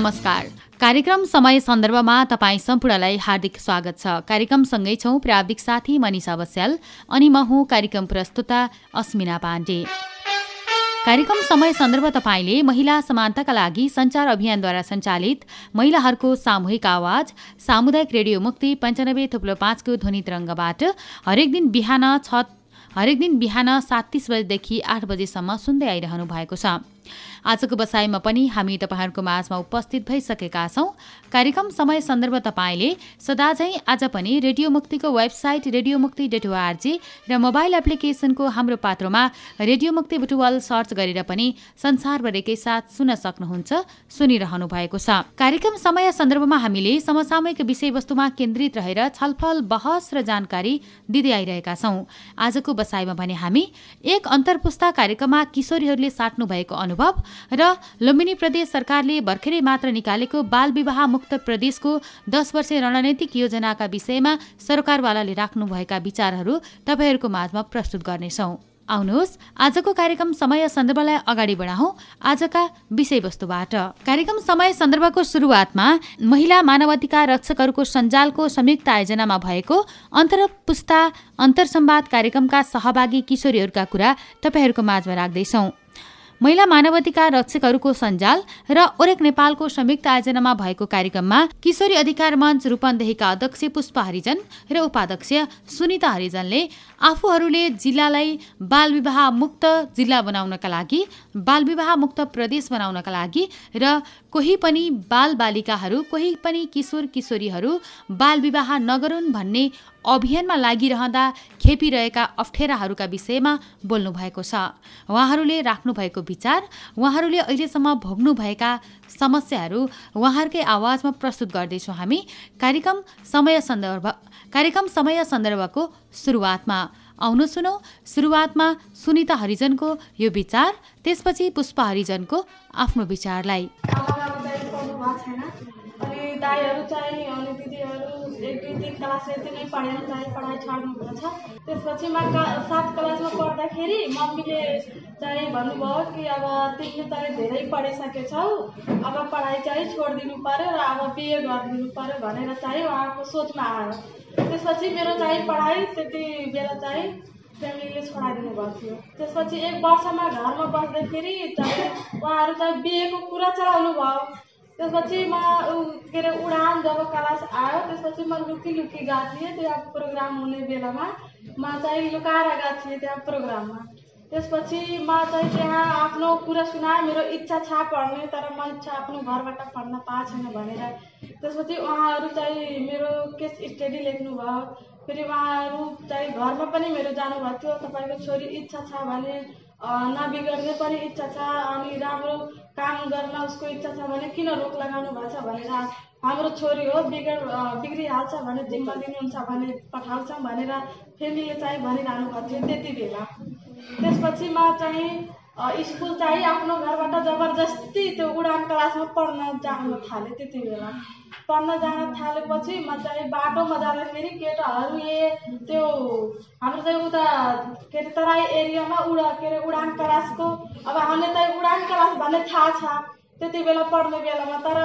नमस्कार। कार्यक्रम समय सन्दर्भमा तपाईँ सम्पूर्णलाई हार्दिक स्वागत छ। कार्यक्रमसँगै छौँ प्राविधिक साथी मनिषा बस्याल अनि म हुँ कार्यक्रम प्रस्तुता अस्मिना पाण्डे। कार्यक्रम समय सन्दर्भ तपाईँले महिला समानताका लागि सञ्चार अभियानद्वारा सञ्चालित महिलाहरूको सामूहिक आवाज सामुदायिक रेडियो मुक्ति पञ्चानब्बे थुप्लो पाँचको ध्वनि तरङ्गबाट हरेक दिन बिहान छ हरेक दिन बिहान सात तिस बजेदेखि आठ बजेसम्म सुन्दै आइरहनु भएको छ। आजको बसाइमा पनि हामी तपाईँहरूको माझमा उपस्थित भइसकेका छौँ। कार्यक्रम समय सन्दर्भ तपाईँले सदाझै आज पनि रेडियो मुक्तिको वेबसाइट रेडियो मुक्ति डट र मोबाइल एप्लिकेसनको हाम्रो पात्रोमा रेडियो मुक्ति बुटुवाल सर्च गरेर पनि संसारभरिकै साथ सुन्न सक्नुहुन्छ सुनिरहनु भएको छ। कार्यक्रम समय सन्दर्भमा हामीले समसामयिक विषयवस्तुमा केन्द्रित रहेर छलफल बहस र जानकारी दिँदै आइरहेका छौँ। आजको बसाइमा भने हामी एक अन्तर्पुस्ता कार्यक्रममा किशोरीहरूले साट्नु भएको अनुभव र लुम्बिनी प्रदेश सरकारले भर्खरै मात्र निकालेको बाल विवाह मुक्त प्रदेशको दस वर्ष रणनैतिक योजनाका विषयमा सरकारवालाले राख्नुभएका विचारहरू तपाईँहरूको माझमा प्रस्तुत गर्नेछौँ। आउनुहोस् आजको कार्यक्रम समय सन्दर्भलाई अगाडि बढाउँ। आजका विषयवस्तुबाट। कार्यक्रम समय सन्दर्भको सुरुवातमा महिला मानवाधिकार रक्षकहरूको सञ्जालको संयुक्त आयोजनामा भएको अन्तर पुस्ता अन्तरसम्वाद कार्यक्रमका सहभागी किशोरीहरूका कुरा तपाईँहरूको माझमा राख्दैछौँ। महिला मानवाधिकार रक्षकहरूको सञ्जाल र ओरेक नेपालको संयुक्त आयोजनामा भएको कार्यक्रममा किशोरी अधिकार मञ्च रूपन्देहीका अध्यक्ष पुष्प हरिजन र उपाध्यक्ष सुनिता हरिजनले आफूहरूले जिल्लालाई बाल विवाह मुक्त जिल्ला बनाउनका लागि बाल विवाह मुक्त प्रदेश बनाउनका लागि र कोही पनि बाल बालिकाहरू कोही पनि किशोर किशोरीहरू बाल विवाह नगरून् भन्ने अभियानमा लागिरहँदा खेपिरहेका अप्ठ्याराहरूका विषयमा बोल्नु भएको छ। उहाँहरूले राख्नुभएको विचार उहाँहरूले अहिलेसम्म भोग्नुभएका समस्याहरू उहाँहरूकै आवाजमा प्रस्तुत गर्दैछौँ हामी। कार्यक्रम समय सन्दर्भ कार्यक्रम समय सन्दर्भको सुरुवातमा। आउनु सुनौ सुरुवातमा सुनिता हरिजनको यो विचार त्यसपछि पुष्प हरिजनको आफ्नो विचारलाई। दाईहरू चाहिँ अनि दिदीहरू एक दुई तिन क्लास यति नै पढेर चाहिँ पढाइ छाड्नुभएको छ त्यसपछि म सात क्लासमा पढ्दाखेरि मम्मीले चाहिँ भन्नुभयो कि अब तिमीले त धेरै पढिसकेछौ अब पढाइ चाहिँ छोडिदिनु पऱ्यो र अब बिए गरिदिनु पऱ्यो भनेर चाहिँ उहाँको सोचमा आयो। त्यसपछि मेरो चाहिँ पढाइ त्यति बेला चाहिँ फ्यामिलीले छोडाइदिनु भएको थियो त्यसपछि एक वर्षमा घरमा बस्दाखेरि चाहिँ उहाँहरू चाहिँ बिहेको कुरा चलाउनु भयो त्यसपछि म के अरे उडान जब क्लास आयो त्यसपछि म लुकी लुकी गएको थिएँ त्यहाँ प्रोग्राम हुने बेलामा म। चाहिँ लुकाएर गएको थिएँ त्यहाँ प्रोग्राममा त्यसपछि म। चाहिँ त्यहाँ आफ्नो कुरा सुनाएँ मेरो इच्छा छ पढ्ने तर म इच्छा आफ्नो घरबाट पढ्न पाएको छैन भनेर त्यसपछि उहाँहरू चाहिँ मेरो केस स्टडी लेख्नुभयो फेरि उहाँहरू चाहिँ घरमा पनि मेरो जानुभएको थियो तपाईँको छोरी इच्छा छ भने नबिगड्ने पनि इच्छा छ अनि राम्रो काम गर्न उसको इच्छा छ भने किन रोक लगाउनु भएको छ भनेर हाम्रो छोरी हो बिगड बिग्रिहाल्छ भने जिम्मा दिनुहुन्छ भने पठाउँछौँ भनेर फेमिलीले चाहिँ भनिरहनु भएको थियो त्यति बेला। त्यसपछि म चाहिँ स्कुल चाहिँ आफ्नो घरबाट जबरजस्ती त्यो उडान क्लासमा पढ्न जानु थालेँ त्यति बेला। पढ्न जान थालेपछि म चाहिँ बाटोमा जाँदाखेरि केटाहरू ए त्यो हाम्रो चाहिँ उता के अरे तराई एरियामा उडा के अरे उडान क्लासको। अब हामीले चाहिँ उडान क्लास भन्ने थाहा छ। त्यति बेला पढ्ने बेलामा तर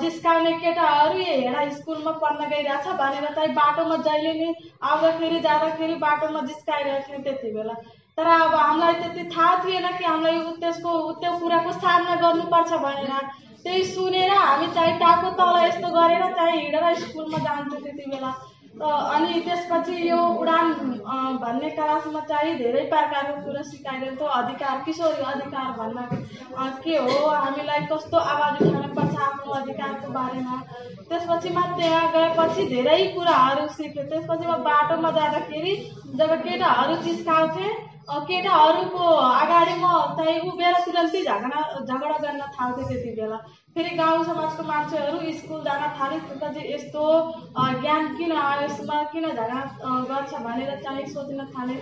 जिस्काउने केटाहरू हेर स्कुलमा पढ्न गइरहेछ भनेर चाहिँ बाटोमा जहिले नि आउँदाखेरि जाँदाखेरि बाटोमा जिस्काइरहेको थियो त्यति बेला। तर अब हामीलाई त्यति थाहा थिएन कि हामीलाई त्यसको त्यो कुराको सामना गर्नुपर्छ भनेर। त्यही सुनेर हामी चाहिँ टाको तल यस्तो गरेर चाहिँ हिँडेर स्कुलमा जान्थ्यौँ त्यति बेला। अनि त्यसपछि यो उडान भन्ने क्लासमा चाहिँ धेरै प्रकारको कुरा सिकाइदिन्थ्यो अधिकार किशोरी अधिकार भन्न के हो हामीलाई कस्तो आवाज उठाउनुपर्छ आफ्नो अधिकारको बारेमा। त्यसपछि म त्यहाँ गएपछि धेरै कुराहरू सिकेँ। त्यसपछि म बाटोमा जाँदाखेरि जब केटाहरू चिस्काउँथेँ केटाहरूको अगाडि म चाहिँ उभिएर तुरन्तै झगडा झगडा गर्न थाल्थेँ त्यति बेला। फेरि गाउँ समाजको मान्छेहरू स्कुल जान थाले त्यसपछि यस्तो ज्ञान किन यसमा किन झगडा गर्छ भनेर चाहिँ सोच्न थाले।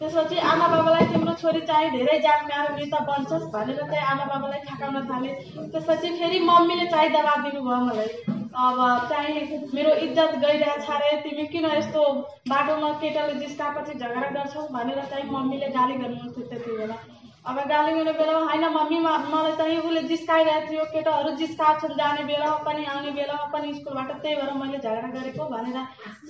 त्यसपछि आमा बाबालाई तिम्रो छोरी चाहिँ धेरै जान्नेहरू नेता बन्छस् भनेर चाहिँ आमा बाबालाई थाकाउन थाले। त्यसपछि फेरि मम्मीले चाहिँ दबाब दिनुभयो मलाई। अब चाहिँ मेरो इज्जत गइरहेछ अरे तिमी किन यस्तो बाटोमा केटाले जिस्कापछि झगडा गर्छौ भनेर चाहिँ मम्मीले गाली गर्नुहुन्थ्यो त्यति बेला। अब गाली गर्ने बेलामा होइन मम्मीमा मलाई चाहिँ उसले जिस्काइरहेको थियो केटाहरू जिस्काएको छन् जाने बेलामा पनि आउने बेलामा पनि स्कुलबाट त्यही भएर मैले झगडा गरेको भनेर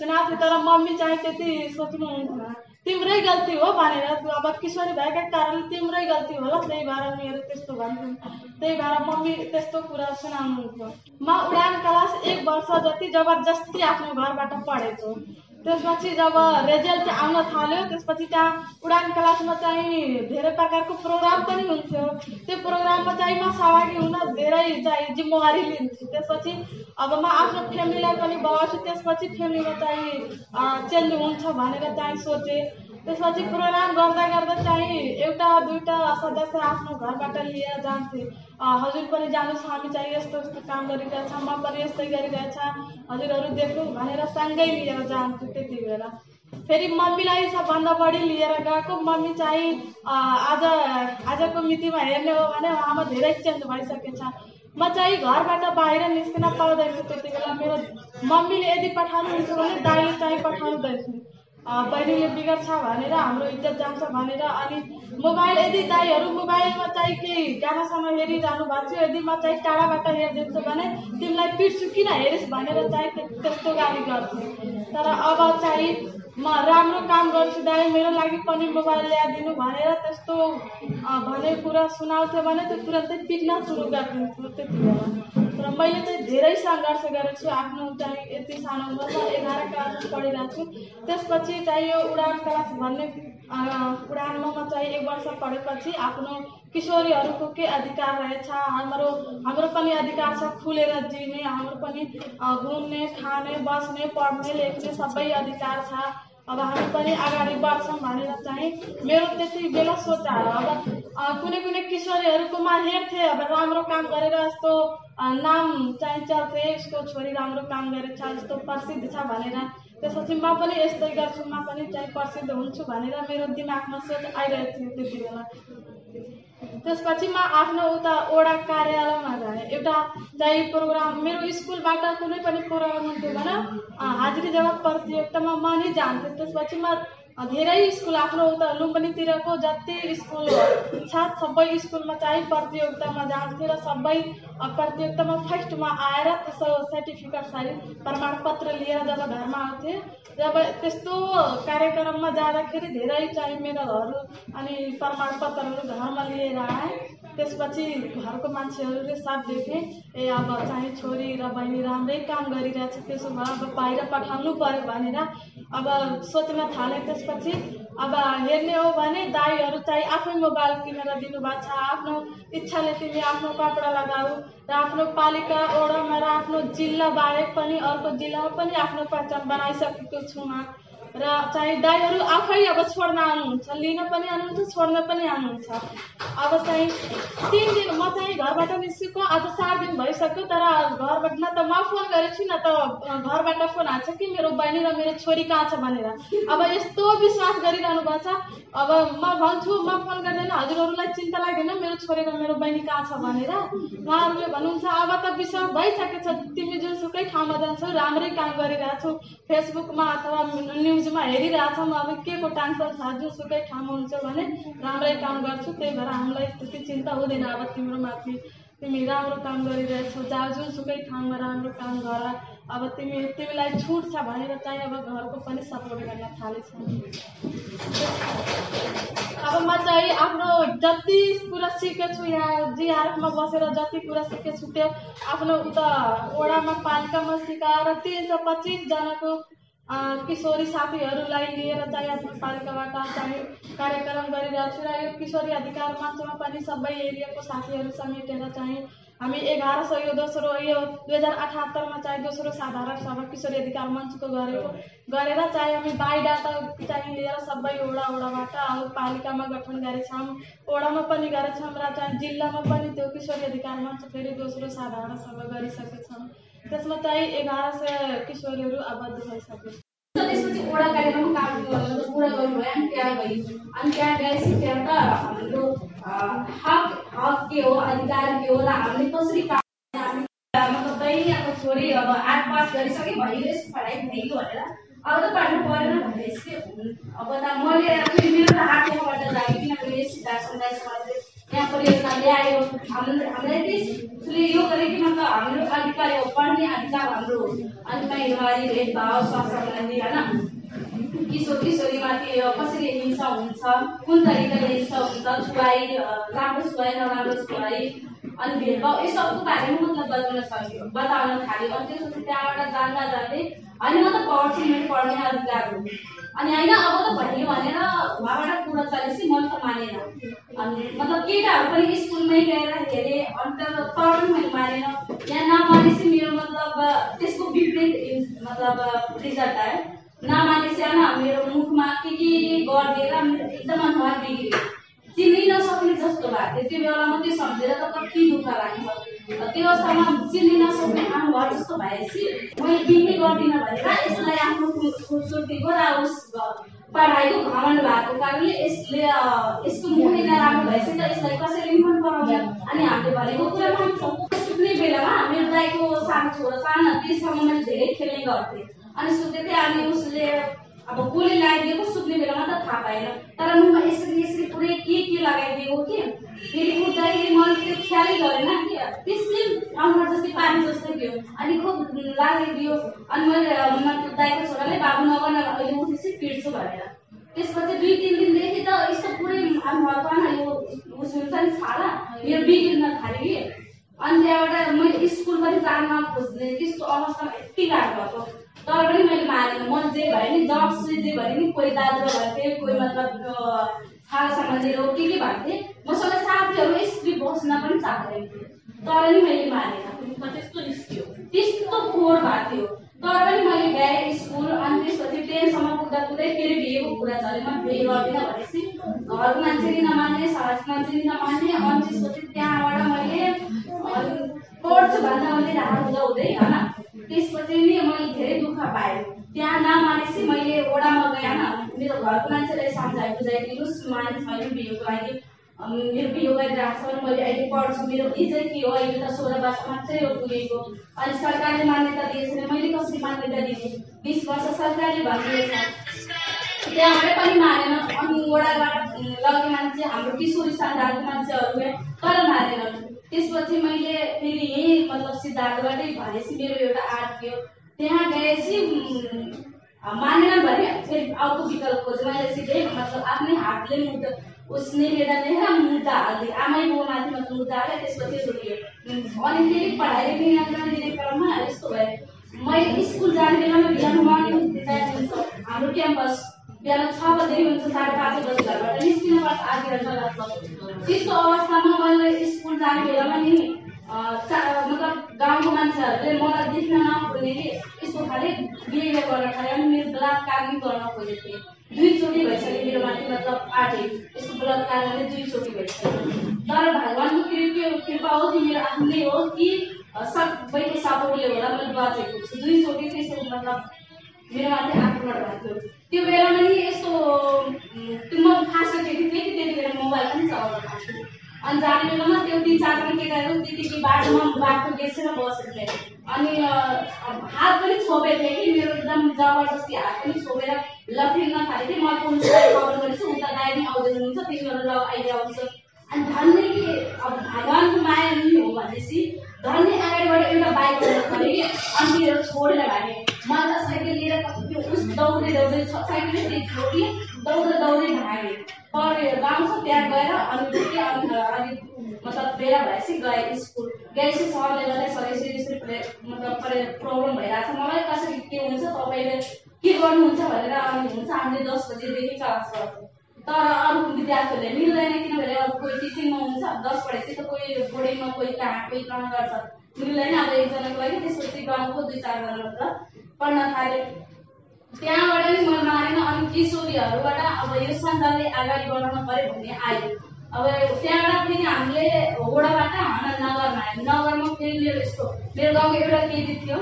सुनाएको थियो तर मम्मी चाहिँ त्यति सोच्नुहुन्थेन। तिम्रै गल्ती हो भनेर अब किशोरी भएका कारणले तिम्रै गल्ती होला। त्यही भएर मेरो त्यस्तो भन्थ्यो त्यही भएर मम्मी त्यस्तो कुरा सुनाउनुहुन्थ्यो म उडान क्लास एक वर्ष जति जबरजस्ती आफ्नो घरबाट पढेको। त्यसपछि जब रिजल्ट आउन थाल्यो त्यसपछि त्यहाँ उडान क्लासमा चाहिँ धेरै प्रकारको प्रोग्राम पनि हुन्थ्यो। त्यो प्रोग्राममा चाहिँ म सहभागी हुन धेरै चाहिँ जिम्मेवारी लिन्छु त्यसपछि अब म आफ्नो फ्यामिलीलाई पनि बोलाउँछु त्यसपछि फ्यामिलीमा चाहिँ चेन्ज हुन्छ भनेर चाहिँ सोचेँ। त्यसपछि प्रोग्राम गर्दा गर्दा चाहिँ एउटा दुईवटा सदस्य आफ्नो घरबाट लिएर जान्थे। हजुर पनि जानुहोस् हामी चाहिँ यस्तो यस्तो काम गरिरहेछ म पनि यस्तै गरिरहेछ हजुरहरू देखौँ भनेर सँगै लिएर जान्छु त्यति बेला। फेरि मम्मीलाई सबभन्दा बढी लिएर गएको। मम्मी चाहिँ आज आजको मितिमा हेर्ने हो भने उहाँमा धेरै चेन्ज भइसकेछ म चाहिँ घरबाट बाहिर निस्किन पाउँदैछु त्यति बेला। मेरो मम्मीले यदि पठाउनुहुन्छ भने दाइले चाहिँ पठाउँदैछु। बहिनीले बिगार्छ भनेर हाम्रो इज्जत जान्छ भनेर अनि मोबाइल यदि दाईहरू मोबाइलमा चाहिँ केही गानासँग हेरिरहनु भएको थियो यदि म चाहिँ टाढाबाट हेरिदिन्छु भने तिमीलाई पिट्छु किन हेरिस् भनेर चाहिँ त्यस्तो गाली गर्छु। तर अब चाहिँ म राम्रो काम गर्छु दाई मेरो लागि पनि मोबाइल ल्याइदिनु भनेर त्यस्तो भने कुरा सुनाउँथ्यो भने त्यो तुरन्तै पिट्न सुरु गरिदिन्छु त्यति बेला र मैले चाहिँ धेरै सङ्घर्ष गरेको छु आफ्नो चाहिँ यति सानो उमेरमा एघार क्लास पढिरहेको छु। त्यसपछि चाहिँ यो उडान क्लास भन्ने उडानमा म चाहिँ एक वर्ष पढेपछि आफ्नो किशोरीहरूको के अधिकार रहेछ हाम्रो हाम्रो पनि अधिकार छ खुलेर जिउने हाम्रो पनि घुम्ने खाने बस्ने पढ्ने लेख्ने सबै अधिकार छ। अब हामी पनि अगाडि बढ्छौँ भनेर चाहिँ मेरो त्यति बेला सोचा अब कुनै कुनै किशोरीहरूकोमा हेर्थेँ अब राम्रो काम गरेर यस्तो नाम चाहिँ चल्थे यसको छोरी राम्रो काम गरेछ यस्तो प्रसिद्ध छ भनेर। त्यसपछि म पनि यस्तै गर्छु म पनि चाहिँ प्रसिद्ध हुन्छु भनेर मेरो दिमागमा सोच आइरहेको थियो त्यति बेला। त्यसपछि म आफ्नो उता ओडा प्रोग्राम, मेरो स्कुलबाट कुनै पनि प्रोग्राम हुन्थ्यो हाजिरी जवाब प्रतियोगितामा धेरै स्कुल आफ्नो उता लुम्बिनीतिरको जति स्कुल छ सबै स्कुलमा चाहिँ प्रतियोगितामा जान्थ्यो र सबै प्रतियोगितामा फर्स्टमा आएर त्यसो सर्टिफिकेट सहित प्रमाणपत्र लिएर जब घरमा आउँथे जब त्यस्तो कार्यक्रममा जाँदाखेरि धेरै चाहिँ मेडलहरू अनि प्रमाणपत्रहरू घरमा लिएर आएँ। त्यसपछि घरको मान्छेहरूले साथ देखे ए अब चाहिँ छोरी र बहिनी राम्रै काम गरिरहेछ त्यसो भए अब बाहिर पठाउनु पऱ्यो भनेर अब सोच्न थालेँ। त्यसपछि अब हेर्ने हो भने दाईहरू चाहिँ आफै मोबाइल किनेर दिनुभएको छ आफ्नो इच्छाले तिमी आफ्नो कपडा लगाऊ र आफ्नो पालिका ओडामा र आफ्नो जिल्ला बाहेक पनि अर्को जिल्लामा पनि आफ्नो पहिचान बनाइसकेको छु म र चाहिँ दाईहरू आफै अब छोड्न आउनुहुन्छ लिन पनि आउनुहुन्छ छोड्न पनि आउनुहुन्छ। अब चाहिँ तिन दिन म चाहिँ घरबाट निस्केको आज चार दिन भइसक्यो तर घरबाट न त म फोन गरेको छु न त घरबाट फोन आएको छ कि मेरो बहिनी र मेरो छोरी कहाँ छ भनेर। अब यस्तो विश्वास गरिरहनु भएको छ अब म भन्छु म फोन गर्दैन हजुरहरूलाई चिन्ता लाग्दैन मेरो छोरी र मेरो बहिनी कहाँ छ भनेर। उहाँहरूले भन्नुहुन्छ अब त विश्वास भइसकेको छ तिमी जुनसुकै ठाउँमा जान्छौ राम्रै काम गरिरहेछौ फेसबुकमा अथवा न्युज न्युजमा हेरिरहेछौँ अब के को टेन्सन छ जुनसुकै ठाउँमा हुन्छ भने राम्रै काम गर्छु त्यही भएर हामीलाई त्यति चिन्ता हुँदैन। अब तिम्रो माथि तिमी राम्रो काम गरिरहेछौ जा जुनसुकै ठाउँमा राम्रो काम गर। अब तिमी तिमीलाई छुट छ भनेर चाहिँ अब घरको पनि सपोर्ट गर्न थालेछ। अब म चाहिँ आफ्नो जति कुरा सिकेको छु यहाँ जिआरएफमा बसेर जति कुरा सिकेको छु त्यो आफ्नो उता वडामा पालिकामा सिकाएर तिन सय पच्चिसजनाको किशोरी साथीहरूलाई लिएर चाहिँ आफ्नो पालिकाबाट चाहिँ कार्यक्रम गरिरहेको छु र यो किशोरी अधिकार मञ्चमा पनि सबै एरियाको साथीहरू समेटेर चाहिँ हामी एघार सय यो दोस्रो यो दुई हजार अठहत्तरमा चाहिँ दोस्रो साधारण सभा किशोरी अधिकार मञ्चको गरेको। गरेर चाहिँ हामी बाइडाटा चाहिँ लिएर सबै वडा वडाबाट अब पालिकामा गठन गरेछौँ। वडामा पनि गरेछौँ र चाहिँ जिल्लामा पनि त्यो किशोरी अधिकार मञ्च फेरि दोस्रो साधारण सभा गरिसकेछौँ। त्यसमा चाहिँ एघार सय किशोरीहरू आबद्ध त्यसपछि ओडा कार्यक्रम काम पुरा गर्नुभयो अनि त्यहाँ गयो अनि त्यहाँ गएपछि त्यहाँ त हाम्रो हक हक के हो अधिकार के हो र हामीले कसरी बहिनी अब छोरी अब आठ पास गरिसके भइरहेछ पढाइ पुगेको भनेर अब त पढ्नु परेन भनेपछि अब त मैले मेरो त जाएँ किनभने सिद्धार्थ यहाँ परियोजना ल्यायो हामीलाई यो गरे कि मतलब हाम्रो अधिकार हो पढ्ने अधिकार हाम्रो अनि महिलावारी भेदभाव स्वास्थ्य सम्बन्धी होइन किशोर किशोरीमाथि कसरी हिंसा हुन्छ कुन तरिकाले हिंसा हुन्छ छुवाई राम्रो छुवाई नराम्रो छुवाई अनि भेदभाव यो सबको बारेमा मतलब बताउन सक्यो बताउन थाल्यो अनि त्यसपछि त्यहाँबाट जान्दा जाँदै होइन म त पढ्छु मेरो पढ्ने अधिकार हो। अनि होइन अब त भनियो भनेर उहाँबाट कुरा चलेपछि मैले त मानेन। अनि मतलब केटाहरू पनि स्कुलमै गएर हेरेँ अन्त तर पनि मैले मानेन। यहाँ नमानेपछि मेरो मतलब त्यसको विपरीत मतलब रिजल्ट आयो। नमानेपछि होइन मेरो मुखमा के के गरिदिएर एकदम अनुहार बिग्रियो। चिन्नै नसक्ने जस्तो भएको थियो त्यो बेलामा त्यो सम्झेर त कति दुःख लाग्छ त्यो अवस्थामा चिन्नै नसक्ने अनुहार जस्तो भएपछि मैले बिहे गर्दिनँ भनेर यसलाई आफ्नो खुबसुर्तीको र उस पढाइको घमण्ड भएको कारणले यसले यसको मुखै नराम्रो भएपछि त यसलाई कसैले मन पराउँछ अनि हामीले भनेको कुरा मान्छौँ। सुत्ने बेलामा मेरो दाइको सानो छोरा सानो त्यससँग मैले धेरै खेल्ने गर्थेँ। अनि सुतेको थिएँ अनि उसले अब गोली लगाइदिएको सुत्ने बेलामा त थाहा पाएन। तर मुखमा यसरी यसरी पुरै के के लगाइदिएको कि? फेरि उठ्दाखेरि मैले त्यो ख्यालै गरेन कि। त्यसले अनुहार जस्तै पानी जस्तै थियो अनि खुब लगाइदियो अनि मैले दाइको छोराले बाबु नगर्न अहिले उठेपछि पिट्छु भनेर। त्यसपछि दुई तिन दिनदेखि त यस्तो पुरै अनुहार यो उस हुन्छ नि छाला मेरो बिग्रिन थाल्यो कि। अनि त्यहाँबाट मैले स्कुल पनि जान खोज्ने त्यस्तो अवस्थामा यति गाह्रो भएको। तर पनि मैले मानेन म जे भयो नि जब जे भयो नि कोही दाजु भन्थे कोही मतलब सम्बन्धी रोग के के भन्थे मसँग साथीहरू स्त्री बस्न पनि चाहँदैन थिएँ। तर पनि मैले मानेन। त्यस्तो निस्क्यो त्यस्तो फोहोर भएको थियो। तर पनि मैले गएँ स्कुल अनि त्यसपछि टेनसम्म पुग्दा पुग्दै फेरि बिहेको कुरा म बिहे गर्दिनँ भनेपछि घरको मान्छेले नमान्ने समाजको मान्छेले नमान्ने अनि त्यसपछि त्यहाँबाट मैले पढ्छु भन्दा मैले हुँदा हुँदै होइन त्यसपछि नि मैले धेरै दुःख पाएँ त्यहाँ नमानेपछि मैले ओडामा गएँ होइन मेरो घरको मान्छेलाई सम्झाइ बुझाइ दिनुहोस् मानिस बिहेको लागि मेरो बिहे गरिरहेको छ मैले अहिले पढ्छु। मेरो इज्जत के हो? अहिले त सोह्र वर्ष मात्रै हो पुगेको। अनि सरकारले मान्यता दिएछ भने मैले कसरी मान्यता दिने? बिस वर्ष सरकारले भनिदिएछ। त्यहाँबाट पनि मानेन। अनि ओडाबाट लगे मान्छे हाम्रो किशोरी सन्तानको मान्छेहरू तर मानेन त्यसपछि मैले फेरि यहीँ मतलब सिद्धार्थबाटै भनेपछि मेरो एउटा आर्ट थियो। त्यहाँ गएपछि मानेन भने फेरि अर्को विकल्प खोजेँ मैले सिधै मतलब आफ्नै हातले मुद्दा उसले मेरा लेखेर मुद्दा हालिदिएँ आमै बाउमाथि मतलब मुद्दा हालेँ त्यसपछि रोकियो अनि फेरि पढाइले नियन्त्रण दिने क्रममा यस्तो भयो। मैले स्कुल जाने बेलामा बिहान मर्निङ हाम्रो क्याम्पस बिहान छ बजे हुन्छ साढे पाँच बजी घरबाट निस्किनु पर्छ आधी घन्टा लाग्छ त्यस्तो अवस्थामा मैले स्कुल जाने बेलामा नि मतलब गाउँको मान्छेहरूले मलाई देख्न कि यस्तो खाले बिहेभियर गर्न थाल्यो अनि मेरो बलात्कार पनि गर्न खोजेको थिएँ। दुईचोटि भइसक्यो मेरो माथि मतलब आँटे यस्तो बलात्कार दुईचोटि भइसक्यो। तर भगवान्को कृपा कृपा हो कि मेरो आफ्नै हो कि सबैको सपोर्टले होला मैले बाँचेको छु दुईचोटि चाहिँ यस्तो मतलब मेरो माथि आक्रमण भएको त्यो बेलामा नि यस्तो म केटी थिएँ कि त्यति बेला मोबाइल पनि चलाउन थाल्थेँ अनि जाने बेलामा त्यो तिन चारजना केटाहरू त्यतिकै बाटोमा बाटो बेचेर बसेको थिएँ। अनि हात पनि छोपेको थिएँ कि मेरो एकदम जबरजस्ती हात पनि छोपेर लफिर्न थालेको थिएँ। म पुलिसलाई खबर गरेछु उता दाइ पनि आउँदै हुनुहुन्छ तिनीहरू ल अहिले आउँछ। अनि धन्य कि अब भगवान्को माया नि हो भनेपछि धन्य अगाडिबाट एउटा बाइक पऱ्यो कि तिनीहरू छोडेर भागे। मलाई त साइकल लिएर उस दौडदै दौडदै साइकलै त्यही छोडियो दौडदै दौडदै भागेँ। पढेर गाउँ छ त्यहाँ गएर अनि फेरि अनि अलिक मतलब बेला भएपछि गएँ स्कुल। गएपछि सरले गर्दा सर यसरी यसरी मतलब प्रब्लम भइरहेको छ। मलाई कसरी के हुन्छ तपाईँले के गर्नुहुन्छ भनेर अनि हुन्छ हामीले दस बजीदेखि क्लास गर्छौँ। तर अरू विद्यार्थीहरूले मिल्दैन किनभने अब कोही टिचिङमा हुन्छ दस पढेपछि त कोही बोर्डिङमा कोही कहाँ कोही कहाँ गर्छ। मिल्दैन अब एकजनाको लागि त्यसपछि गाउँको दुई चारजना मात्र पढ्न थाल्यो त्यहाँबाट नि मन मारेन अनि किशोरीहरूबाट अब यो सन्तानले अगाडि बढाउनु पऱ्यो भन्ने आयो। अब त्यहाँबाट फेरि हामीले ओडाबाट हाम्रा नगरमा आयो। नगरमा फेरि मेरो यस्तो मेरो गाउँको एउटा केटी थियो।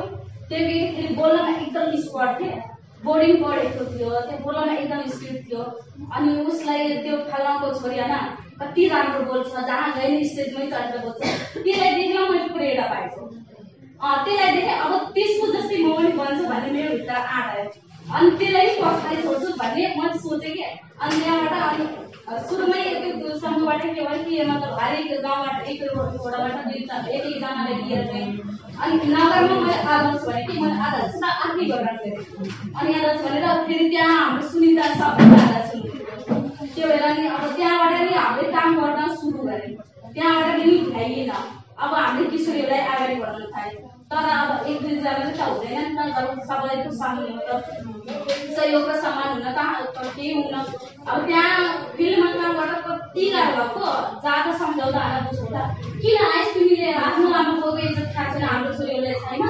त्यो केटी फेरि बोल्नमा एकदम स्पर्ट थियो। बोर्डिङ पढेको थियो त्यो बोल्नमा एकदम स्पिड थियो। अनि उसलाई त्यो फलाउको छोरी होइन कति राम्रो बोल्छ जहाँ गए स्टेजमै चढेर बोल्छ त्यसलाई देखेर मैले प्रेरणा पाएको। त्यसलाई देखेँ अब त्यसको जस्तै म पनि बन्छु भन्ने मेरो भित्र आँट आयो। अनि त्यसलाई पछाडि छोड्छु भन्ने म सोचेँ कि? अनि त्यहाँबाट अनि सुरुमै त्यो समूहबाट के भयो कि मतलब हरेक गाउँबाट एक वडाबाट दुई एक एकजनाले लिएर चाहिँ अनि नगरमा मैले आदर्श भने कि मैले आदर्श आफ्नै गर्न गरेँ अनि आदर्श भनेर फेरि त्यहाँ हाम्रो सुनिता सबैले आदर्श त्यो भएर नि अब त्यहाँबाट नि हामीले काम गर्न सुरु गरेँ त्यहाँबाट पनि भ्याइएन अब हामीले किशोरीहरूलाई अगाडि बढाउन थाल्यौँ। तर अब एक दुईजनाले त हुँदैन नि त जब सबैको सामु त सहयोग र सम्मान हुन त केही हुन अब त्यहाँ फिल्डमा काम गर्दा कति गाह्रो भएको जाँदा सम्झाउँदा आएर बुझ्दा किन आइस तिमीले आफ्नो आफ्नो बाउको इज्जत खाएको छैन हाम्रो छोरीहरूलाई छैन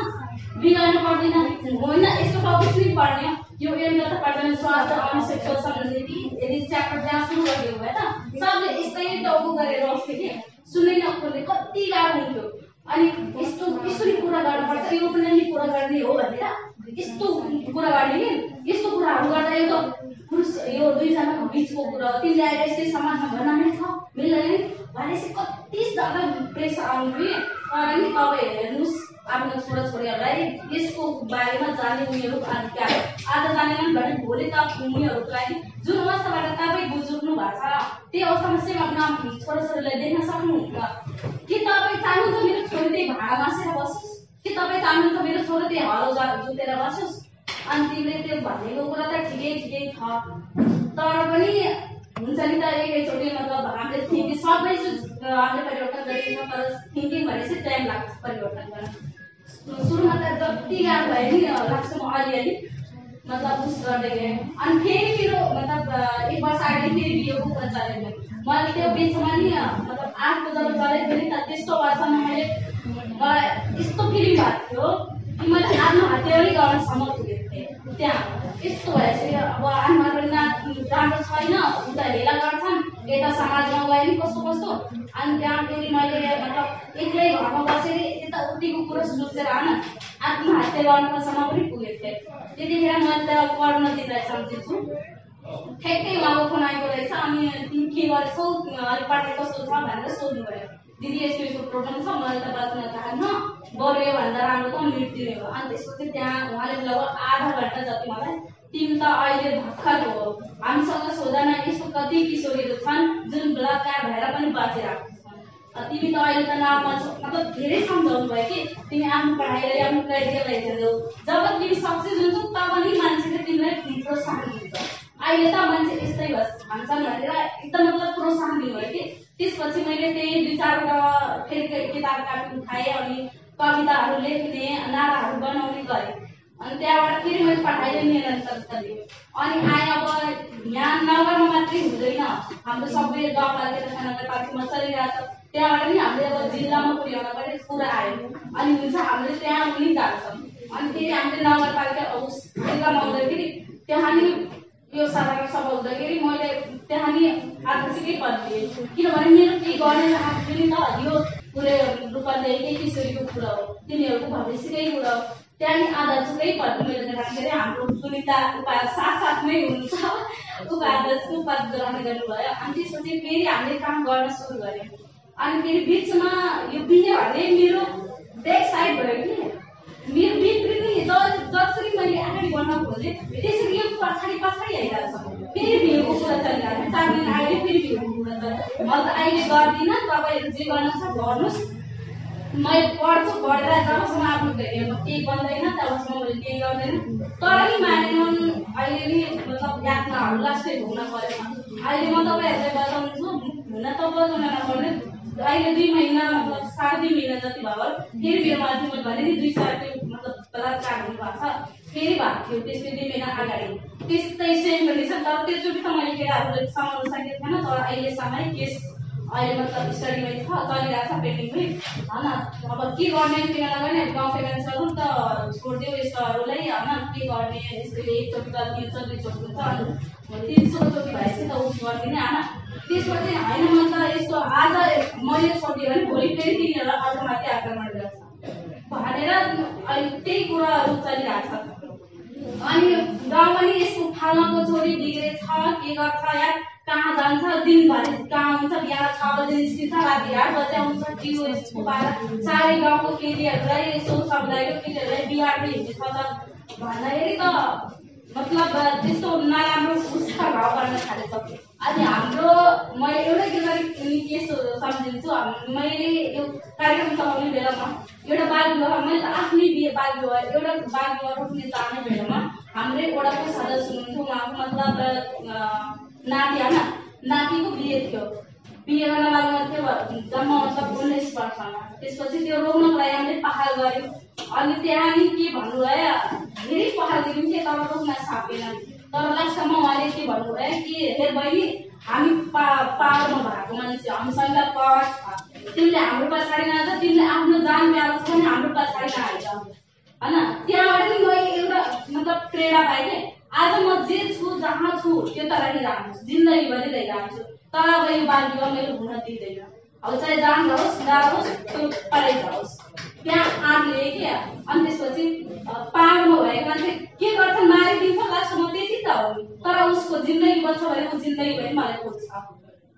बिगार्नु पर्दैन होइन यस्तो टपिक पनि पढ्ने यो एमले त पर्दैन स्वास्थ्य अनि सेक्सुअल सम्बन्धी यदि च्याप्टर जहाँ सुरु गरिदियो भए त सबले यस्तै टाउको गरेर बस्थ्यो कि सुन्नै नखोल्ने कति गाह्रो हुन्थ्यो अनि कुरा गर्नुपर्छ यो पनि कुरा गर्ने हो भनेर यस्तो कुरा गर्ने यस्तो कुराहरू गर्दा यो त पुरुष यो दुईजनाको बिचको कुरा हो। तिमीले आएर यस्तै समाजमा भन्न नै छ मिल्दैन। भनेपछि कति ज्यादा प्रेसर आउनु तर नि तपाईँ हेर्नुहोस् आफ्नो छोराछोरीहरूलाई यसको बारेमा जाने उनीहरू आज जानेनन् भने भोलि त उनीहरूको लागि जुन अवस्थाबाट तपाईँ गुज्रुक्नु भएको छ त्यही अवस्थामा चाहिँ आफ्नो छोराछोरीलाई देख्न सक्नुहुन्छ के तपाईँ चाहनुहुन्छ मेरो छोरी त्यही भाडा बाँसेर बसोस्? के तपाईँ चाहनुहुन्छ मेरो छोरो त्यही हलो जुतेर बसोस् अनि तिमीले त्यो कुरा त ठिकै तर पनि त एकैचोटि मतलब हामीले थिङ्किङ सबै हामीले परिवर्तन गरिन्छ तर टाइम लाग्छ परिवर्तन गर्न सुरुमा त जति गाह्रो भयो नि लाग्छ म मतलब उस गर्दै मेरो मतलब एक वर्ष अगाडि फेरि बिहेको कुरा चलेको मैले त्यो बिचमा नि मतलब आठको जब चलेको थिएँ त त्यस्तो वर्षमा मैले। मलाई यस्तो फिलिङ भएको थियो कि मैले आत्महत्या पनि गर्नसम्म पुगेको थिएँ। त्यहाँ यस्तो भएपछि अब आत्महत्या राम्रो छैन। उता हेला गर्छन्। यता समाजमा गयो नि कस्तो कस्तो। अनि त्यहाँ फेरि मैले मतलब एक्लै घरमा बसेर यताउतिको कुरो सोचेर आउन आत्महत्या गर्नुसम्म पनि पुगेको थिएँ। त्यतिखेर मैले त पढ्न दिँदै सम्झिन्छु। ठ्याक्कै उहाँको फोन आएको रहेछ। अनि तिमी के गरेछौ? अलिक पढाइ कस्तो छ भनेर सोध्नु पऱ्यो दिदी यस्तो यस्तो प्रोब्लम छ मैले त बाँच्न चाहन्न बरु भन्दा राम्रो त मृत्यु हो अनि त्यसपछि त्यहाँ उहाँले लगभग आधा घन्टा जति मलाई तिमी त अहिले भर्खर हो। हामीसँग सोधन यस्तो कति किशोरीहरू छन् जुन बलात्कार भएर पनि बाँचिरहेको तिमी त अहिले त नाम मतलब धेरै सम्झाउनु भयो कि? तिमी आफ्नो पढाइलाई आफ्नो करियरलाई हेर्दैौ जब तिमी सक्सेस हुन्छौ तब पनि मान्छेले तिमीलाई प्रोत्साहन दिन्छ। अहिले त मान्छे यस्तै भन्छन् भनेर एकदम मतलब प्रोत्साहन दिनुभयो कि? त्यसपछि मैले त्यही दुई चारवटा फेरि किताब काट्नु खाएँ अनि कविताहरू लेख्ने नाराहरू बनाउने गरेँ। अनि त्यहाँबाट फेरि मैले पठाएँ निरन्तर गरेँ अनि आएँ अब यहाँ नगरमा मात्रै हुँदैन। हाम्रो सबै गाउँपालिका नगरपालिकामा चलिरहेको छ त्यहाँबाट पनि हामीले अब जिल्लामा पुर्याउन पर्ने कुरा आयो। अनि हुन्छ हामीले त्यहाँ पनि जान्छौँ। अनि फेरि हामीले नगरपालिका जिल्लामा आउँदाखेरि त्यहाँ नि यो साधारण सभा हुँदाखेरि मैले त्यहाँ नि आकर्षिकै परिदिएँ किनभने मेरो के गर्ने आएको नि त यो पुरै रूपले यही किशोरीको कुरा हो। तिनीहरूको भविष्यकै कुरा हो। त्यहाँ नि आदर्शकै पद मैले राखेर हाम्रो सुनिता उपाध्याय साथ साथमै हुनुहुन्छ उपाध्यक्ष उपाध्याय ग्रहण गर्नुभयो। अनि त्यसपछि फेरि हामीले काम गर्न सुरु गऱ्यौँ। अनि फेरि बिचमा यो बिहे भने मेरो ब्याक साइड भयो कि। मेरो नि जसरी मैले अगाडि बढ्न खोजेँ त्यसरी यो पछाडि पछाडि आइरहेको छ। फेरि भिडको कुरा चलिरहेको छ। चार दिन अहिले फेरि भिडको कुरा चल्छ म त अहिले गर्दिनँ। तपाईँहरू जे गर्नु छ गर्नुहोस्। मैले पढ्छु पढेर जबसम्म आफ्नो केही बन्दैन तबसम्म मैले केही गर्दैन। तर नि मानेनन् अहिले नि मतलब यातनाहरू लास्टै भोग्न परेछ अहिले म तपाईँहरूलाई बताउँछु हुन त बताउन नपर्ने अहिले दुई महिना मतलब साढे दुई महिना जति भयो फेरि मेरो माथि मैले भने नि दुई चार मतलब बलात्कार हुनुभएको छ फेरि भएको थियो त्यसले महिना अगाडि त्यस्तै सेम कन्डिसन तर त्योचोटि त मैले केटाहरूले समाउन सकेको थिएन तर अहिलेसम्म केस अहिले मतलब स्टडीमै छ चलिरहेको छ पेन्डिङमै होइन अब के गर्ने किन नगर्ने गाउँ पेरेन्ट्सहरू त छोडिदियो यस्तोहरूलाई होइन के गर्ने यस्तो एकचोटि गल्ती हुन्छ दुईचोटि हुन्छ अनि तिनचोटि भएपछि त उस गरिदिने होइन त्यसपछि होइन म त यस्तो आज मैले छोडिदिएँ भने भोलि फेरि तिनीहरूलाई अर्कोमाथि आक्रमण गर्छ त्यही कुराहरू चलिरहेको छ। अनि गाउँ पनि यसको फाल्नको छोरी बिग्रेछ के गर्छ या कहाँ जान्छ दिनभरि कहाँ हुन्छ बिहान छ बजी निस्किन्छ राति आठ बजी आउँछ जिउ पाएर साह्रै गाउँको केटीहरूलाई यसो सम्झाएको केटीहरूलाई बिहार हिँड्ने छ त भन्दाखेरि त मतलब त्यस्तो नराम्रो उसका भाव गर्न थालेछ अनि हाम्रो मैले एउटै केटाले के सम्झिन्छु मैले यो कार्यक्रम चलाउने बेलामा एउटा बाल विवाह मैले त आफ्नै बिहे बाल विवाह एउटा बाल विवाह रोक्ने चाहने बेलामा हाम्रै वडाको सदस्य हुनुहुन्थ्यो उहाँको मतलब नाति होइन? नातिको बिहे थियो। बिहे गर्न लाग्नु थियो जम्मा मतलब उन्नाइस वर्षमा। त्यसपछि त्यो रोक्नको लागि हामीले पहाल गऱ्यौँ। अनि त्यहाँ नि के भन्नुभयो धेरै पहाल दियौँ थिएँ तर रोक्न सकेन तर लास्टमा उहाँले के भन्नुभयो कि हे बहिनी हामी पा पावरमा भएको मान्छे हामीसँग पावर छ। तिमीले हाम्रो पछाडि नआएर तिमीले आफ्नो जान प्यारो छ भने हाम्रो पछाडि नआइज। होइन? त्यहाँबाट पनि मैले एउटा मतलब प्रेरणा पाएँ कि आज म जे छु जहाँ छु त्यो त रहिरहन्छु। जिन्दगीभरि रहिरहन्छु तर अब यो बाल मैले हुन दिँदैन। अब चाहे जान जाओस् त्यो पढाइ जाओस्। त्यहाँ आँट लिएँ कि अनि त्यसपछि पाहाडमा भएको मान्छे के गर्छ? मारिदिन्छ लास्टमा त्यति त हो। तर उसको जिन्दगी बच्छ भने ऊ जिन्दगीभरि मलाई खोज्छ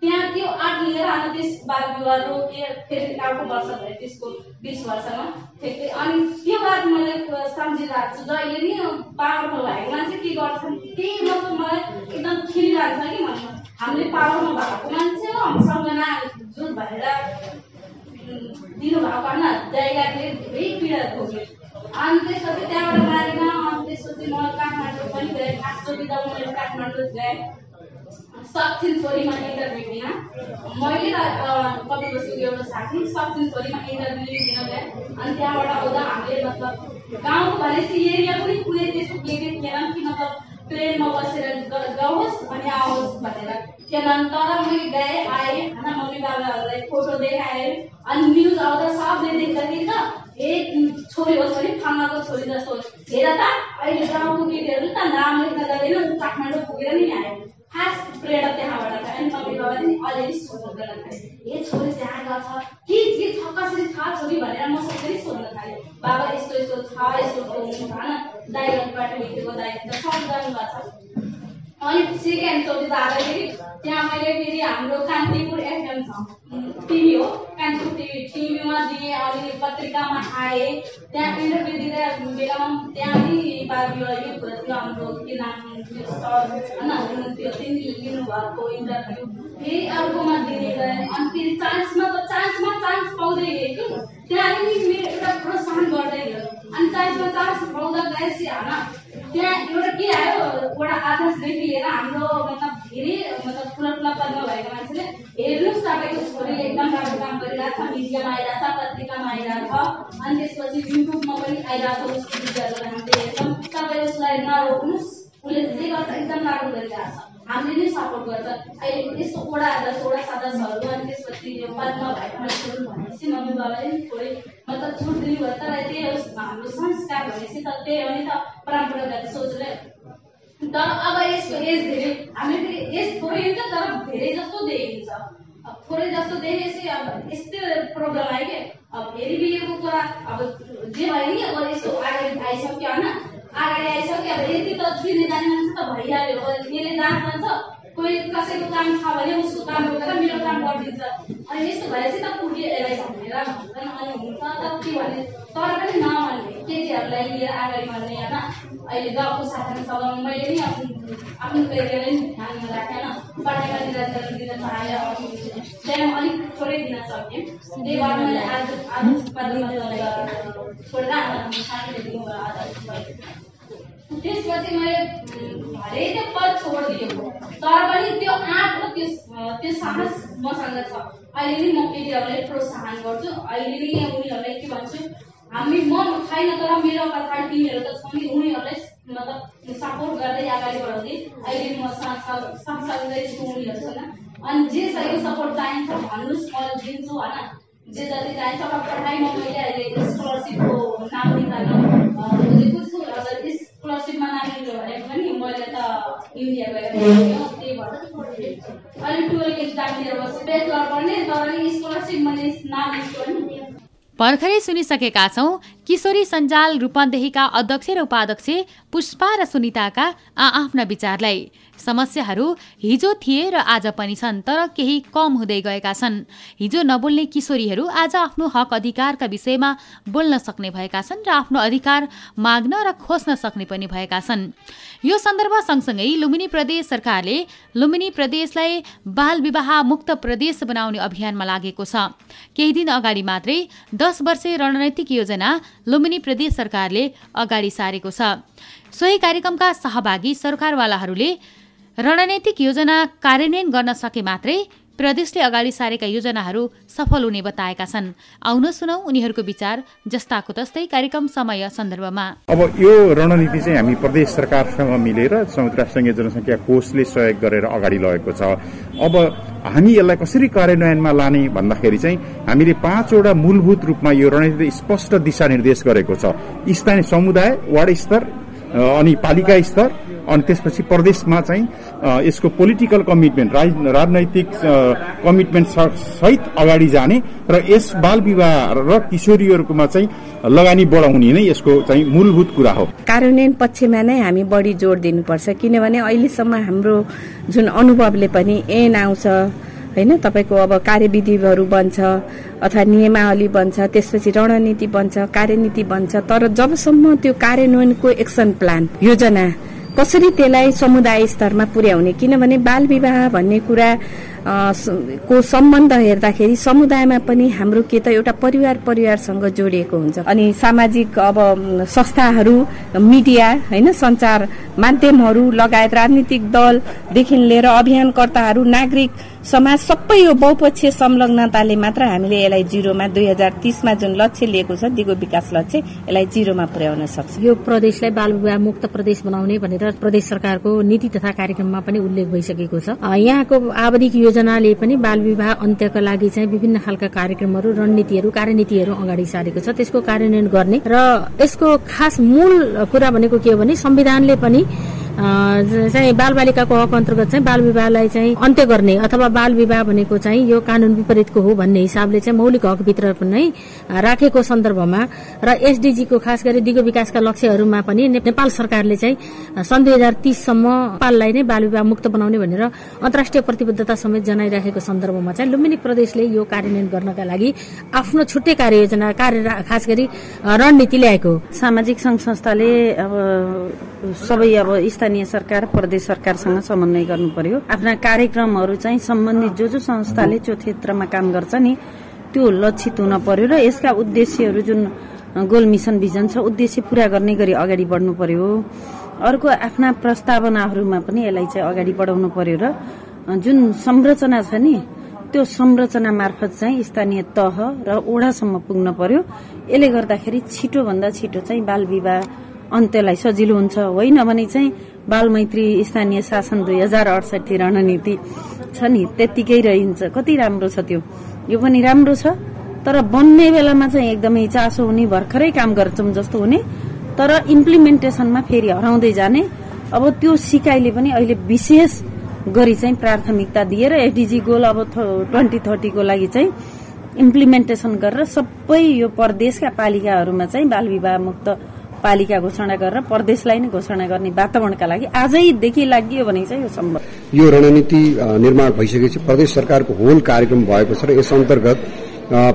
त्यहाँ त्यो आँट लिएर अनि त्यस बाल विवाह रोके फेरि अर्को वर्ष भयो त्यसको बिस वर्षमा ठिकै अनि त्यो बात मैले सम्झिरहेको छु। जहिले नि पाहाडमा भएको मान्छे के गर्छन् त्यही मतलब मलाई एकदम खिलिरहेको छ कि मनमा हामीले पाहाडमा भएको मान्छे हो हामीसँग न जुन भएर दिनुभएको होइन। जयगाले धेरै पीडा भोग्यो। अनि त्यसपछि त्यहाँबाट मारेन अनि त्यसपछि म काठमाडौँ पनि गएँ। खासचोटि जब मैले काठमाडौँ गएँ। सक्थिन छोरीमा इन्टरभ्यू दिन। मैले र कवि बस्तीको एउटा साथी सक्थिन छोरीमा इन्टरभ्यू दिन गएँ। अनि त्यहाँबाट आउँदा हामीले मतलब गाउँको भनेपछि एरिया पनि कुनै त्यस्तो के थिएन कि मतलब ट्रेनमा बसेर जाओस् अनि आओस् भनेर थिएन तर मैले गएँ आएँ होइन मम्मी बाबाहरूलाई फोटो देखाएँ अनि न्युज आउँदा सबले देख्दाखेरि त ए छोरी होस् भने फामाको छोरी जस्तो हेर त अहिले गाउँको केटीहरू त नाम लेख्न जाँदैन काठमाडौँ पुगेर नि आयो खास प्रेरणा त्यहाँबाट अनि मम्मी बाबाले नि अलिअलि सोध्नु थाले ए छोरी त्यहाँ गएको छ के के छ कसरी छ छोरी भनेर म सबैले सोध्न थालेँ बाबा यस्तो यस्तो छ यस्तो होइन दाइबाट लेखेको दाइ सब जानुभएको छ अनि सेकेन्ड चोटि जाँदाखेरि त्यहाँ मैले फेरि हाम्रो कान्तिपुर एफएम छ। टिभी हो कान्तिपुर टिभी। टिभीमा दिएँ अनि पत्रिकामा आएँ। त्यहाँ इन्टरभ्यू दिँदा बेलामा त्यहाँ पनि यो थियो हाम्रो के नाम होइन हुनुहुन्थ्यो तिमीले लिनुभएको इन्टरभ्यू फेरि अर्कोमा दिने गएँ अनि फेरि चान्समा त चान्समा चान्स पाउँदै गएँ कि। त्यहाँ पनि मेरो एउटा प्रोत्साहन गर्दै गयो। अनि चान्समा चान्स पाउँदा गएपछि होइन त्यहाँ एउटा के आयो? एउटा आकाशदेखि लिएर हाम्रो मतलब धेरै मतलब ठुला ठुला पदमा भएको मान्छेले हेर्नुहोस् तपाईँको छोरीले एकदम राम्रो काम गरिरहेको छ मिडियामा आइरहेको छ पत्रिकामा आइरहेको छ। अनि त्यसपछि युट्युबमा पनि आइरहेको उसको भिडियोहरू हामीले हेर्छौँ। तपाईँ उसलाई नरोक्नुहोस्। उसले जे गर्छ एकदम राम्रो गरिरहेको छ। हामीले नै सपोर्ट गर्छ। अहिले यस्तो ओडा दसवटा सदस्यहरू अनि त्यसपछि यो पदमा भएको मान्छेहरू भनेपछि मम्मी बाबाले नि थोरै मतलब छुट दिनुभयो। तर त्यही हाम्रो संस्कार भनेपछि त त्यही हो नि त परम्परागत सोचले। तर अब यसको एज धेरै हामीले फेरि एज थोरै हुन्छ तर धेरै जस्तो देखिन्छ। थोरै जस्तो देखेपछि अब यस्तै प्रब्लम आयो कि? अब फेरि बिहेको कुरा अब जे भयो नि अब यस्तो अगाडि आइसक्यो होइन? अगाडि आइसक्यो अब यति त जाने मान्छे त भइहाल्यो। यसले जान्छ कोही कसैको काम छ भने उसको काम रोकेर मेरो काम गरिदिन्छ। अनि यस्तो भएपछि त पुगे यसलाई भनेर भन्छन् अनि हुन्छ त के भने तर पनि नभन्ने केटीहरूलाई लिएर अगाडि बढ्ने होइन अहिले गाउँको साथमा चलाउनु मैले नि आफ्नो आफ्नो नि ध्यानमा राखेन पढाइमा निरन्तर दिन चाहेँ त्यहाँ अलिक थोरै दिन सकेँ त्यही भएर मैले आज आज उत्पादन छोडेर साथीले दिनुभयो आधार त्यसपछि मैले धेरै त्यो पद छोडिदिएको तर पनि त्यो आँट र त्यो त्यो साहस मसँग छ। अहिले नि म केटीहरूलाई प्रोत्साहन गर्छु। अहिले नि उनीहरूलाई के भन्छु हामी म छैन तर मेरो पछाडि तिमीहरू त छ नि उनीहरूलाई मतलब सपोर्ट गर्दै अगाडि बढाउँदै अहिले म सँगसँगै छु उनीहरूसँग अनि जे छ यो सपोर्ट चाहिन्छ भन्नुहोस् म दिन्छु होइन? जे जति चाहिन्छ र पढाइमा मैले अहिले स्कलरसिपको नाम निकाल्नु। खोजेको छु अगर स्कलरसिपमा नागिदियो भने पनि मैले त इन्डिया गएर त्यही भएर। अहिले टुवेल्भ एक्जामतिर बस्छु ब्याचलर पढ्ने तर स्कलरसिप मैले नाम भर्खरै सुनिसकेका छौँ किशोरी सञ्जाल रूपन्देहीका अध्यक्ष र उपाध्यक्ष पुष्पा र सुनिताका आफ्ना विचारलाई। समस्याहरू हिजो थिए र आज पनि छन् तर केही कम हुँदै गएका छन्। हिजो नबोल्ने किशोरीहरू आज आफ्नो हक अधिकारका विषयमा बोल्न सक्ने भएका छन् र आफ्नो अधिकार माग्न र खोज्न सक्ने पनि भएका छन्। यो सन्दर्भ सँगसँगै लुम्बिनी प्रदेश सरकारले लुम्बिनी प्रदेशलाई बाल विवाह मुक्त प्रदेश बनाउने अभियानमा लागेको छ। केही दिन अगाडि मात्रै दस वर्षे रणनैतिक योजना लुम्बिनी प्रदेश सरकारले अगाडि सारेको छ। सोही कार्यक्रमका सहभागी सरकारवालाहरूले रणनैतिक योजना कार्यान्वयन गर्न सके मात्रै प्रदेशले अगाडि सारेका योजनाहरू सफल हुने बताएका छन्। आउन सुनौ उनीहरूको विचार जस्ताको तस्तै कार्यक्रम समय सन्दर्भमा। अब यो रणनीति चाहिँ हामी प्रदेश सरकारसँग मिलेर संयुक्त राष्ट्रसङ्घीय जनसङ्ख्या कोषले सहयोग गरेर अगाडि लगेको छ। अब हामी यसलाई कसरी कार्यान्वयनमा लाने भन्दाखेरि चाहिँ हामीले पाँचवटा मूलभूत रूपमा यो रणनीति स्पष्ट दिशानिर्देश गरेको छ। स्थानीय समुदाय वार्ड स्तर अनि पालिका स्तर अनि त्यसपछि प्रदेशमा चाहिँ यसको पोलिटिकल कमिटमेन्ट राजनैतिक कमिटमेन्ट सहित अगाडि जाने र यस बाल विवाह र किशोरीहरूकोमा चाहिँ लगानी बढाउने नै यसको चाहिँ मूलभूत कुरा हो। कार्यान्वयन पक्षमा नै हामी बढी जोड दिनुपर्छ किनभने अहिलेसम्म हाम्रो जुन अनुभवले पनि एन आउँछ होइन तपाईँको अब कार्यविधिहरू बन्छ अथवा नियमावली बन्छ त्यसपछि रणनीति बन्छ कार्यनीति बन्छ तर जबसम्म त्यो कार्यान्वयनको एक्सन प्लान योजना कसरी त्यसलाई समुदाय स्तरमा पुर्याउने? किनभने बाल विवाह भन्ने कुरा को सम्बन्ध हेर्दाखेरि समुदायमा पनि हाम्रो के त एउटा परिवार परिवारसँग जोडिएको हुन्छ। अनि सामाजिक अब संस्थाहरू मिडिया होइन सञ्चार माध्यमहरू लगायत राजनीतिक दलदेखि लिएर अभियानकर्ताहरू नागरिक समाज सबै यो बहुपक्षीय संलग्नताले मात्र हामीले यसलाई जिरोमा दुई हजार तिसमा जुन लक्ष्य लिएको छ दिगो विकास लक्ष्य यसलाई जिरोमा पुर्याउन सक्छ। यो प्रदेशलाई बाल विवाह मुक्त प्रदेश बनाउने भनेर प्रदेश सरकारको नीति तथा कार्यक्रममा पनि उल्लेख भइसकेको छ। यहाँको आवधिक योजनाले पनि बाल विवाह अन्त्यका लागि चाहिँ विभिन्न खालका कार्यक्रमहरू रणनीतिहरू कार्यनीतिहरू अगाडि सारेको छ। त्यसको कार्यान्वयन गर्ने र यसको खास मूल कुरा भनेको के हो भने संविधानले पनि चाहिँ बाल बालिकाको हक अन्तर्गत चाहिँ बाल विवाहलाई चाहिँ अन्त्य गर्ने अथवा बाल विवाह भनेको चाहिँ यो कानून विपरीतको हो भन्ने हिसाबले चाहिँ मौलिक हकभित्र नै राखेको सन्दर्भमा र एसडिजीको खास गरी दिगो विकासका लक्ष्यहरूमा पनि नेपाल सरकारले चाहिँ सन् दुई हजार तीससम्म नेपाललाई नै बाल विवाह मुक्त बनाउने भनेर अन्तर्राष्ट्रिय प्रतिबद्धता समेत जनाइरहेको सन्दर्भमा चाहिँ लुम्बिनी प्रदेशले यो कार्यान्वयन गर्नका लागि आफ्नो छुट्टै कार्ययोजना कार्य खास गरी रणनीति ल्याएको सामाजिक संघ संस्थाले अब सबै अब स्थानीय सरकार प्रदेश सरकारसँग समन्वय गर्नु पर्यो। आफ्ना कार्यक्रमहरू चाहिँ सम्बन्धित जो जो संस्थाले त्यो क्षेत्रमा काम गर्छ नि त्यो लक्षित हुन पर्यो र यसका उद्देश्यहरू जुन गोल मिसन भिजन छ उद्देश्य पूरा गर्ने गरी अगाडि बढ्नु पर्यो। अर्को आफ्ना प्रस्तावनाहरूमा पनि यसलाई चाहिँ अगाडि बढाउनु पर्यो र जुन संरचना छ नि त्यो संरचना मार्फत चाहिँ स्थानीय तह र ओडासम्म पुग्न पर्यो। यसले गर्दाखेरि छिटोभन्दा छिटो चाहिँ बाल विवाह अन्त्यलाई सजिलो हुन्छ होइन भने चाहिँ बाल मैत्री स्थानीय शासन दुई हजार अडसठी रणनीति छ नि? त्यत्तिकै रहन्छ। कति राम्रो छ त्यो? यो पनि राम्रो छ। तर बन्ने बेलामा चाहिँ एकदमै चासो हुने भर्खरै काम गर्छौँ जस्तो हुने। तर इम्प्लिमेन्टेसनमा फेरि हराउँदै जाने। अब त्यो सिकाइले पनि अहिले विशेष गरी चाहिँ प्राथमिकता दिएर एसडिजी गोल अब ट्वेन्टी थर्टीको लागि चाहिँ इम्प्लिमेन्टेसन गरेर सबै यो प्रदेशका पालिकाहरूमा चाहिँ बाल विवाह मुक्त पालिका घोषणा गरेर प्रदेशलाई नै घोषणा गर्ने वातावरणका लागि आजैदेखि लागि भने चाहिँ यो सम्भव। यो रणनीति निर्माण भइसकेपछि प्रदेश सरकारको होल कार्यक्रम भएको छ र यस अन्तर्गत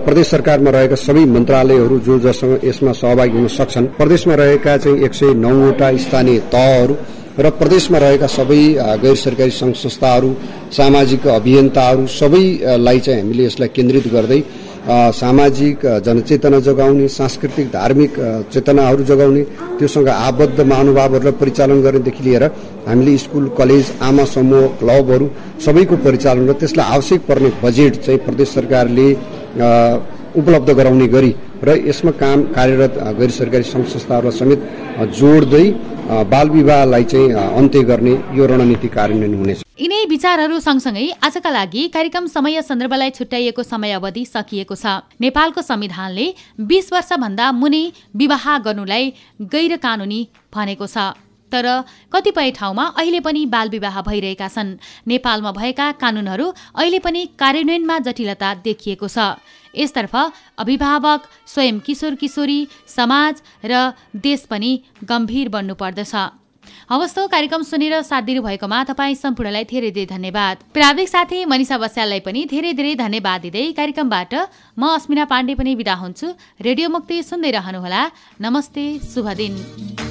प्रदेश सरकारमा रहेका सबै मन्त्रालयहरू जो जससँग यसमा सहभागी हुन सक्छन् प्रदेशमा रहेका चाहिँ एक सय नौवटा स्थानीय तहहरू र प्रदेशमा रहेका सबै गैर सरकारी संघ संस्थाहरू सामाजिक अभियन्ताहरू सबैलाई चाहिँ हामीले यसलाई केन्द्रित गर्दै सामाजिक जनचेतना जगाउने सांस्कृतिक धार्मिक चेतनाहरू जगाउने त्योसँग आबद्ध महानुभावहरूलाई परिचालन गर्नेदेखि लिएर हामीले स्कुल कलेज आमा समूह क्लबहरू सबैको परिचालन र त्यसलाई आवश्यक पर्ने बजेट चाहिँ प्रदेश सरकारले उपलब्ध गराउने गरी र यसमा काम कार्यरत गैर सरकारी सङ्घ संस्थाहरूलाई समेत जोड्दै बाल विवाहलाई चाहिँ अन्त्य गर्ने यो रणनीति कार्यान्वयन हुनेछ। यिनै विचारहरू सँगसँगै आजका लागि कार्यक्रम समय सन्दर्भलाई छुट्याइएको समय अवधि सकिएको छ। नेपालको संविधानले बीस वर्षभन्दा मुनि विवाह गर्नुलाई गैर कानूनी भनेको छ। तर कतिपय ठाउँमा अहिले पनि बालविवाह भइरहेका छन्। नेपालमा भएका कानूनहरू अहिले पनि कार्यान्वयनमा जटिलता देखिएको छ। यसतर्फ अभिभावक स्वयं किशोर किशोरी समाज र देश पनि गम्भीर बन्नुपर्दछ। हवस् कार्यक्रम सुनेर साथ दिनुभएकोमा तपाईँ सम्पूर्णलाई धेरै धेरै धन्यवाद। प्राविक साथी मनिषा बस्याललाई पनि धेरै धेरै धन्यवाद दिँदै कार्यक्रमबाट म अस्मिना पाण्डे पनि विदा हुन्छु। रेडियो मुक्ति सुन्दै रहनुहोला। नमस्ते शुभ दिन।